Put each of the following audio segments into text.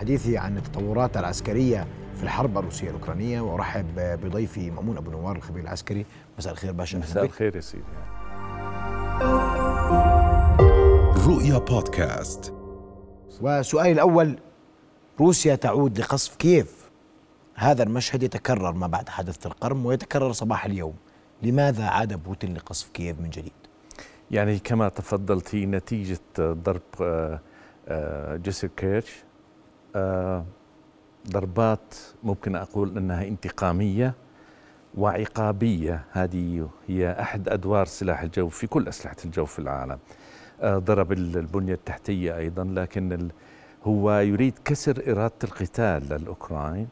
حديثي عن التطورات العسكرية في الحرب الروسية الأوكرانية. وأرحب بضيفي مأمون أبو نوار الخبير العسكري. مساء الخير باشا. مساء الخير يا سيدي. رؤيا بودكاست. وسؤالي الأول روسيا تعود لقصف كييف؟ هذا المشهد يتكرر ما بعد حادثة القرم ويتكرر صباح اليوم. لماذا عاد بوتين لقصف كييف من جديد؟ يعني كما تفضلت هي نتيجة ضرب آه، آه، جسر كيرش ضربات ممكن أقول أنها انتقامية وعقابية. هذه هي أحد أدوار سلاح الجو في كل أسلحة الجو في العالم. آه، ضرب البنية التحتية أيضا لكن هو يريد كسر إرادة القتال للأوكران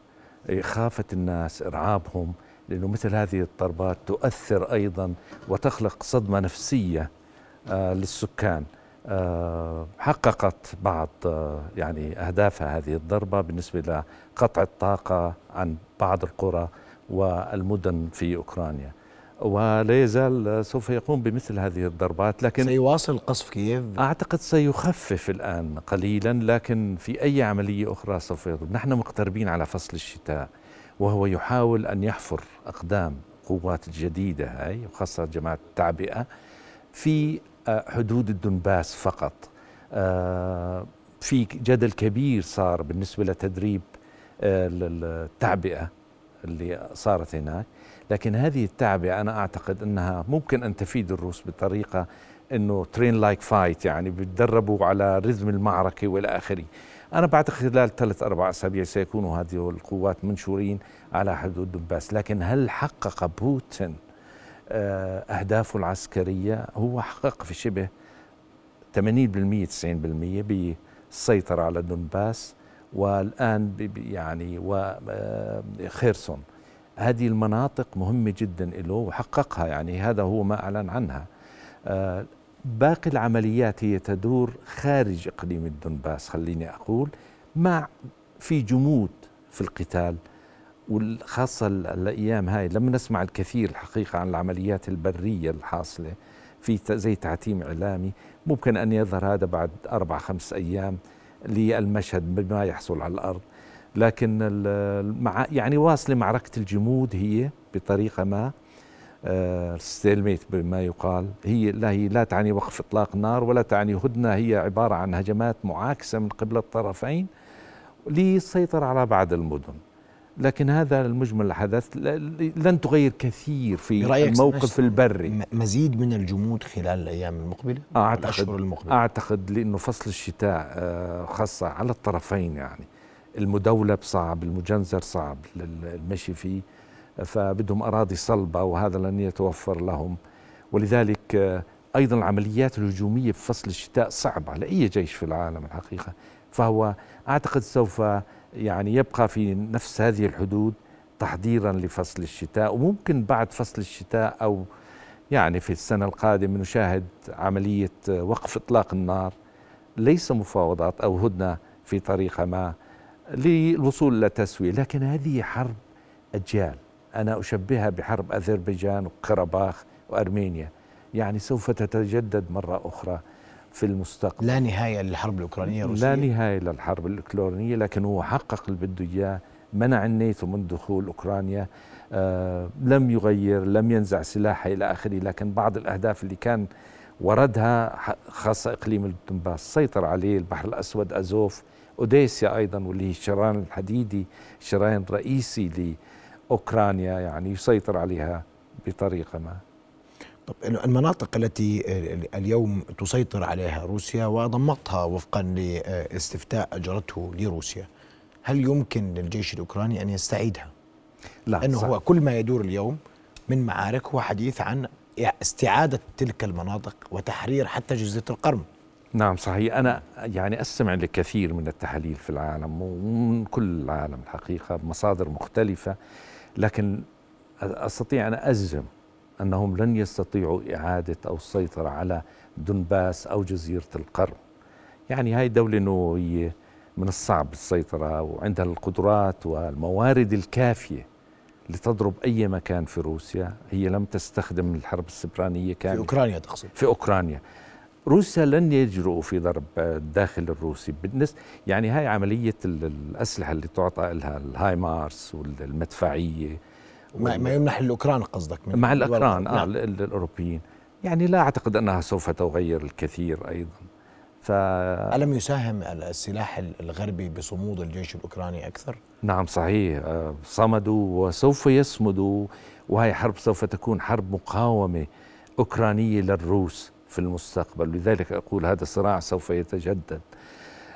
إخافة الناس إرعابهم لأنه مثل هذه الضربات تؤثر أيضا وتخلق صدمة نفسية آه، للسكان. آه، حققت بعض آه، يعني أهدافها هذه الضربة بالنسبة لقطع الطاقة عن بعض القرى والمدن في أوكرانيا. ولا يزال سوف يقوم بمثل هذه الضربات لكن سيواصل قصف كييف؟ أعتقد سيخفف الآن قليلا لكن في أي عملية أخرى سوف يضرب. نحن مقتربين على فصل الشتاء وهو يحاول أن يحفر أقدام قوات الجديدة هاي وخاصة جماعة التعبئة في حدود الدنباس فقط. آه، في جدل كبير صار بالنسبة لتدريب آه، التعبئة اللي صارت هناك. لكن هذه التعبئة أنا أعتقد أنها ممكن أن تفيد الروس بطريقة أنه train like fight يعني بيتدربوا على rhythm المعركة وإلى آخره. أنا بعتقد خلال ثلاث أربع أسابيع سيكونوا هذه القوات منشورين على حدود دنباس. لكن هل حقق بوتين أهدافه العسكرية هو حقق في شبه 80% 90% بالسيطرة على دونباس والآن يعني وخيرسون آه، هذه المناطق مهمة جدا له وحققها يعني هذا هو ما أعلن عنها. آه، باقي العمليات هي تدور خارج إقليم الدنباس خليني أقول مع في جمود في القتال. وخاصة الأيام هاي لم نسمع الكثير الحقيقة عن العمليات البرية الحاصلة في زي تعتيم إعلامي. ممكن أن يظهر هذا بعد أربع خمس أيام للمشهد بما يحصل على الأرض. لكن يعني واصلة معركة الجمود هي بطريقة ما. ستيلميت آه، بما يقال. هي لا هي لا تعني وقف إطلاق النار ولا تعني هدنة. هي عبارة عن هجمات معاكسة من قبل الطرفين للسيطرة على بعض المدن. لكن هذا المجمل حدث لن تغير كثير في الموقف البري. مزيد من الجمود خلال الأيام المقبلة؟ أعتقد المقبلة. أعتقد لأنه فصل الشتاء آه، خاصة على الطرفين يعني. المدولب صعب المجنزر صعب المشي فيه فبدهم أراضي صلبة وهذا لن يتوفر لهم. ولذلك آه، أيضا العمليات الهجومية في فصل الشتاء صعبة على اي جيش في العالم الحقيقة. فهو أعتقد سوف يعني يبقى في نفس هذه الحدود تحضيرا لفصل الشتاء وممكن بعد فصل الشتاء أو يعني في السنة القادمة نشاهد عملية وقف إطلاق النار. ليس مفاوضات أو هدنة في طريقة ما للوصول إلى تسوية لكن هذه حرب أجيال. أنا أشبهها بحرب أذربيجان وقرباخ وأرمينيا. يعني سوف تتجدد مرة أخرى في المستقبل. لا نهاية للحرب الأوكرانية الروسية. لا نهاية للحرب الأوكرانية لكن هو حقق اللي بده إياه منع الناتو من دخول أوكرانيا آه لم يغير لم ينزع سلاحه إلى آخره لكن بعض الأهداف اللي كان وردها خاصة إقليم الدنباس سيطر عليه البحر الأسود أزوف أوديسيا أيضا واللي هي الشريان الحديدي شريان رئيسي لأوكرانيا يعني يسيطر عليها بطريقة ما. طب المناطق التي اليوم تسيطر عليها روسيا وضمتها وفقا لاستفتاء أجرته لروسيا هل يمكن للجيش الأوكراني أن يستعيدها؟ لا لأنه صح. هو كل ما يدور اليوم من معارك هو حديث عن استعادة تلك المناطق وتحرير حتى جزيرة القرم نعم صحيح أنا يعني أستمع لكثير من التحاليل في العالم ومن كل العالم الحقيقة بمصادر مختلفة لكن أستطيع أن أجزم أنهم لن يستطيعوا إعادة أو السيطرة على دنباس أو جزيرة القرم. يعني هاي دولة هي من الصعب السيطرة وعندها القدرات والموارد الكافية لتضرب أي مكان في روسيا. هي لم تستخدم الحرب السبرانية كاملة. في أوكرانيا تقصد. في أوكرانيا. روسيا لن يجرؤوا في ضرب الداخل الروسي بالنسبة يعني هاي عملية الأسلحة اللي تعطى لها الهاي مارس والمدفعية. ما, ما يمنح الأوكران قصدك من مع الأوكران آه نعم. الأوروبيين. يعني لا أعتقد أنها سوف تغير الكثير أيضا. ف... ألم يساهم السلاح الغربي بصمود الجيش الأوكراني أكثر؟ نعم صحيح. آه، صمدوا وسوف يصمدوا وهي حرب سوف تكون حرب مقاومة أوكرانية للروس في المستقبل. لذلك أقول هذا الصراع سوف يتجدد.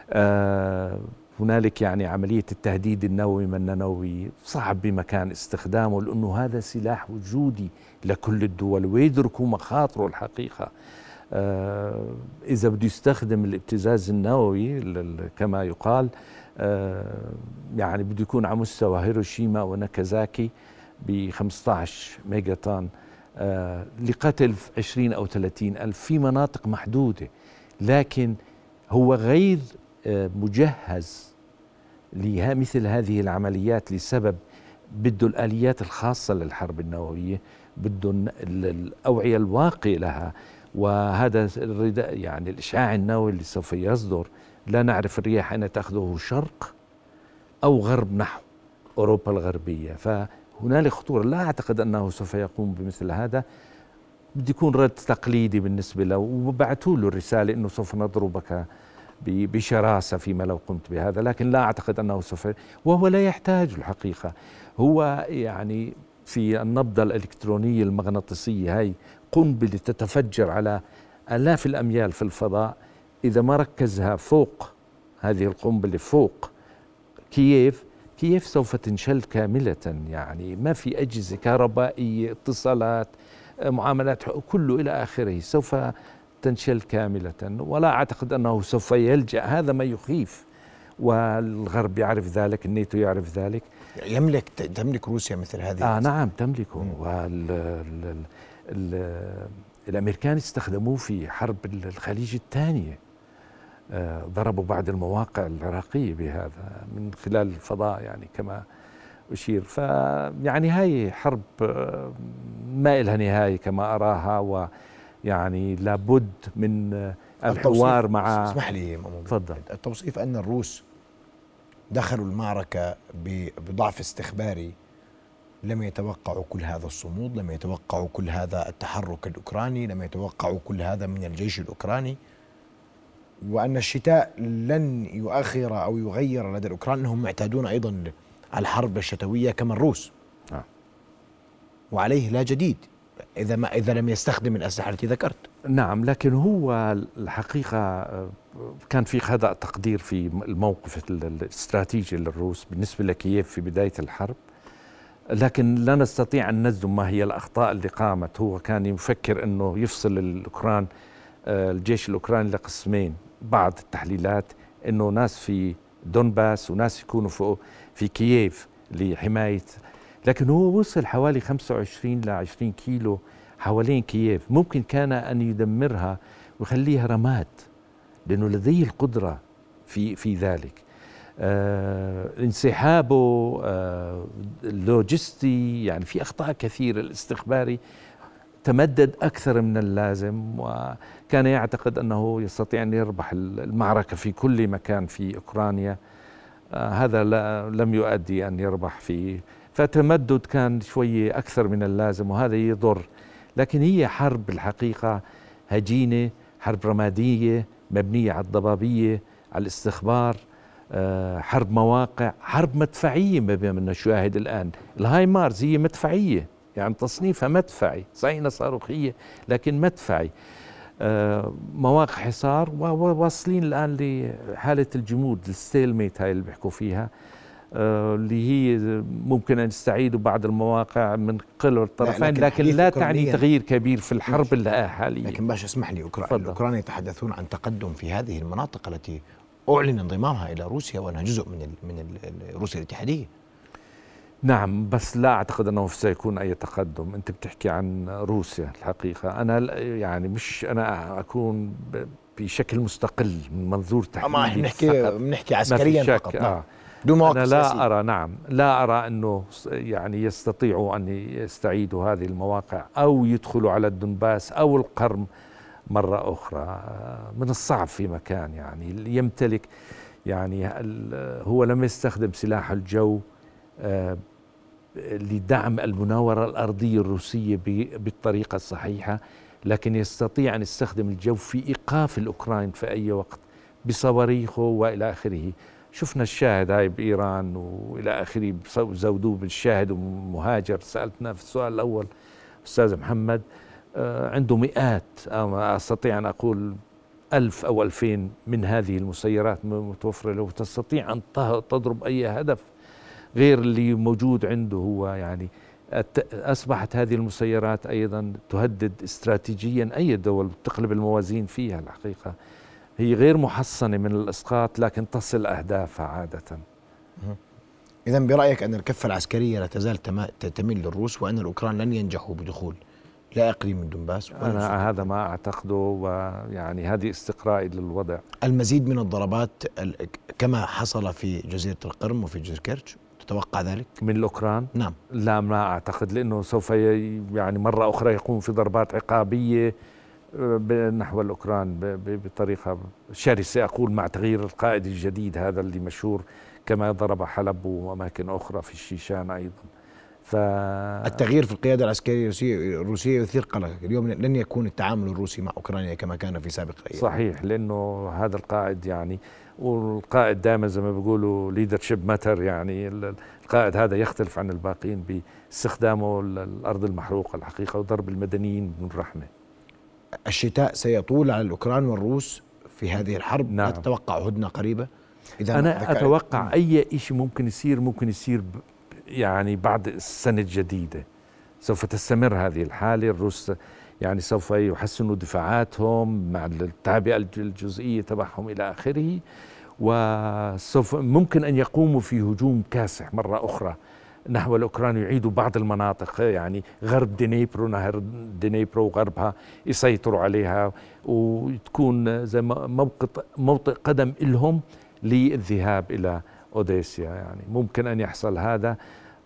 آه هنالك يعني عملية التهديد النووي من النووي صعب بمكان استخدامه لأنه هذا سلاح وجودي لكل الدول ويدركوا مخاطره الحقيقة. آه إذا بده يستخدم الابتزاز النووي كما يقال آه يعني بده يكون على مستوى هيروشيما وناكازاكي ب 15 ميجا طن آه لقتل 20 أو 30 ألف في مناطق محدودة. لكن هو غير مجهز لمثل هذه العمليات لسبب بده الآليات الخاصة للحرب النووية بده الأوعية الواقية لها. وهذا الرداء يعني الإشعاع النووي اللي سوف يصدر لا نعرف الرياح أين تأخذه شرق أو غرب نحو أوروبا الغربية. فهنالك خطورة. لا أعتقد أنه سوف يقوم بمثل هذا. بده يكون رد تقليدي بالنسبة له. وبعثوا له الرسالة أنه سوف نضربك بشراسة فيما لو قمت بهذا لكن لا أعتقد أنه سوف وهو لا يحتاج الحقيقة. هو يعني في النبضة الإلكترونية المغناطيسية هاي قنبلة تتفجر على آلاف الأميال في الفضاء. إذا ما ركزها فوق هذه القنبلة فوق كييف كييف سوف تنشل كاملة؟ يعني ما في أجهزة كهربائية اتصالات معاملات كله إلى آخره. سوف تنشل كاملة ولا أعتقد أنه سوف يلجأ. هذا ما يخيف والغرب يعرف ذلك الناتو يعرف ذلك. يملك تملك روسيا مثل هذه آه نعم تملكه. وال الأمريكان استخدموه في حرب الخليج الثانية. آه ضربوا بعض المواقع العراقية بهذا من خلال الفضاء يعني كما أشير. فيعني هاي حرب آه ما لها نهاية كما أراها ويعني لابد من الحوار مع اسمح لي تفضل. التوصيف أن الروس دخلوا المعركة بضعف استخباري لم يتوقعوا كل هذا الصمود لم يتوقعوا كل هذا التحرك الأوكراني لم يتوقعوا كل هذا من الجيش الأوكراني. وأن الشتاء لن يؤخر أو يغير لدى الأوكران أنهم معتادون أيضا على الحرب الشتوية كما الروس. آه. وعليه لا جديد. إذا ما إذا لم يستخدم الأسلحة التي ذكرت. نعم لكن هو الحقيقة كان في خطأ تقدير في الموقف الاستراتيجي للروس بالنسبة لكييف في بداية الحرب. لكن لا نستطيع أن نجزم ما هي الأخطاء اللي قامت. هو كان يفكر أنه يفصل الأوكران آه، الجيش الأوكراني لقسمين. بعض التحليلات أنه ناس في دونباس وناس يكونوا في, في كييف لحماية لكن هو وصل حوالي 25 ل 20 كيلو حوالين كييف. ممكن كان أن يدمرها ويخليها رماد لأنه لديه القدرة في في ذلك. آه انسحابه آه اللوجستي يعني في أخطاء كثيرة الاستخباري تمدد أكثر من اللازم وكان يعتقد أنه يستطيع أن يربح المعركة في كل مكان في أوكرانيا. آه هذا لم يؤدي أن يربح في فتمدد كان شوية أكثر من اللازم وهذا يضر. لكن هي حرب الحقيقة هجينة حرب رمادية مبنية على الضبابية على الاستخبار آه، حرب مواقع حرب مدفعية ما بين نشاهد الآن. الهاي مارز هي مدفعية يعني تصنيفها مدفعي صحيح صاروخية لكن مدفعي. آه، مواقع حصار وواصلين الآن لحالة الجمود ال stalemate هاي اللي بيحكوا فيها. اللي هي ممكن أن يستعيدوا بعض المواقع من قبل الطرفين لكن, لكن لا تعني تغيير كبير في الحرب الحالية لكن باشا اسمح لي الأوكران يتحدثون عن تقدم في هذه المناطق التي أعلن انضمامها إلى روسيا وأنها جزء من من روسيا الاتحادية. نعم بس لا أعتقد أنه سيكون أي تقدم. أنت بتحكي عن روسيا الحقيقة. أنا يعني مش أنا أكون بشكل مستقل من منظور تحليلي بنحكي بنحكي عسكريا فقط. نعم. آه. دون أنا لا سياسية. أرى نعم لا أرى أنه يعني يستطيعوا أن يستعيدوا هذه المواقع أو يدخلوا على الدنباس أو القرم مرة أخرى من الصعب في مكان يعني يمتلك يعني هو لم يستخدم سلاح الجو آه، لدعم المناورة الأرضية الروسية بالطريقة الصحيحة لكن يستطيع أن يستخدم الجو في إيقاف الأوكران في أي وقت بصواريخه وإلى آخره شفنا الشاهد هاي بإيران وإلى آخره زودوه بالشاهد ومهاجر. سألتنا في السؤال الأول أستاذ محمد آه، عنده مئات أو أستطيع أن أقول ألف أو ألفين من هذه المسيرات متوفرة له. تستطيع أن تضرب أي هدف غير اللي موجود عنده هو يعني. أصبحت هذه المسيرات أيضا تهدد استراتيجيا أي دول تقلب الموازين فيها الحقيقة. هي غير محصنة من الإسقاط لكن تصل أهدافها عادة. إذا برأيك أن الكفة العسكرية لا تزال تميل للروس وأن الأوكران لن ينجحوا بدخول لا إقليم من دنباس أنا هذا ما أعتقده ويعني هذه استقرائي للوضع. المزيد من الضربات كما حصل في جزيرة القرم وفي جزيرة كيرتش تتوقع ذلك؟ من الأوكران؟ نعم. لا ما أعتقد لأنه سوف يعني مرة أخرى يقوم في ضربات عقابية. نحو الأوكران بطريقة شرسة. أقول مع تغيير القائد الجديد هذا اللي مشهور كما ضرب حلب وأماكن أخرى في الشيشان أيضا. ف التغيير في القيادة العسكرية الروسيه الروسية يثير قلق اليوم لن يكون التعامل الروسي مع أوكرانيا كما كان في سابق الأيام صحيح لأنه هذا القائد يعني والقائد دائما زي ما بيقولوا ليدرشيب ماتر يعني القائد هذا يختلف عن الباقيين بإستخدامه الأرض المحروقة الحقيقة وضرب المدنيين من رحمة. الشتاء سيطول على الأوكران والروس في هذه الحرب. نعم. تتوقع هدنه قريبة؟ إذا أنا أتوقع أي شيء ممكن يصير ممكن يصير يعني بعد السنة الجديدة سوف تستمر هذه الحالة. الروس يعني سوف يحسنوا دفاعاتهم مع التعبئة الجزئية تبعهم إلى آخره وسوف ممكن أن يقوموا في هجوم كاسح مرة أخرى. نحو الأوكران يعيدوا بعض المناطق يعني غرب دينيبرو نهر دينيبرو وغربها يسيطروا عليها وتكون زي موقع موطئ قدم لهم للذهاب إلى أوديسيا يعني ممكن أن يحصل هذا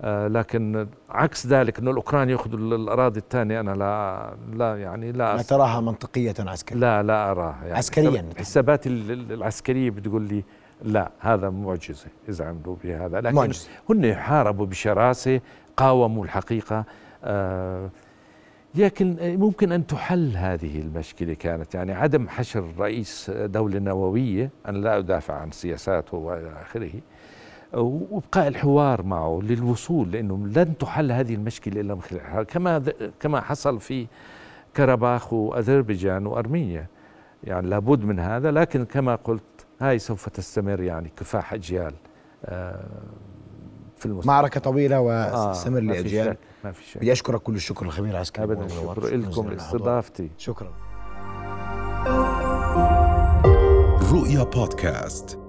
آه، لكن عكس ذلك إنه الأوكران يأخذوا الأراضي الثانية أنا لا لا يعني لا لا تراها منطقية عسكريا. لا لا أراها يعني عسكريا. حساباتي العسكرية بتقول لي لا هذا معجزة اذا عملوا بهذا. لكن معجزة. هن حاربوا بشراسة قاوموا الحقيقة آه لكن ممكن أن تحل هذه المشكلة كانت. يعني عدم حشر رئيس دولة نووية أنا لا أدافع عن سياساته وإلى آخره وإبقاء الحوار معه للوصول لأنه لن تحل هذه المشكلة إلا من خلال كما كما حصل في كرباخ وأذربيجان وأرمينيا. يعني لابد من هذا لكن كما قلت هاي سوف تستمر يعني كفاح أجيال آه، في المستقبل. معركة طويلة وتستمر آه لأجيال. ما في شيء بدي اشكرك كل الشكر الخبير العسكري ابدا شكرا لكم لاستضافتي شكرا. رؤيا بودكاست.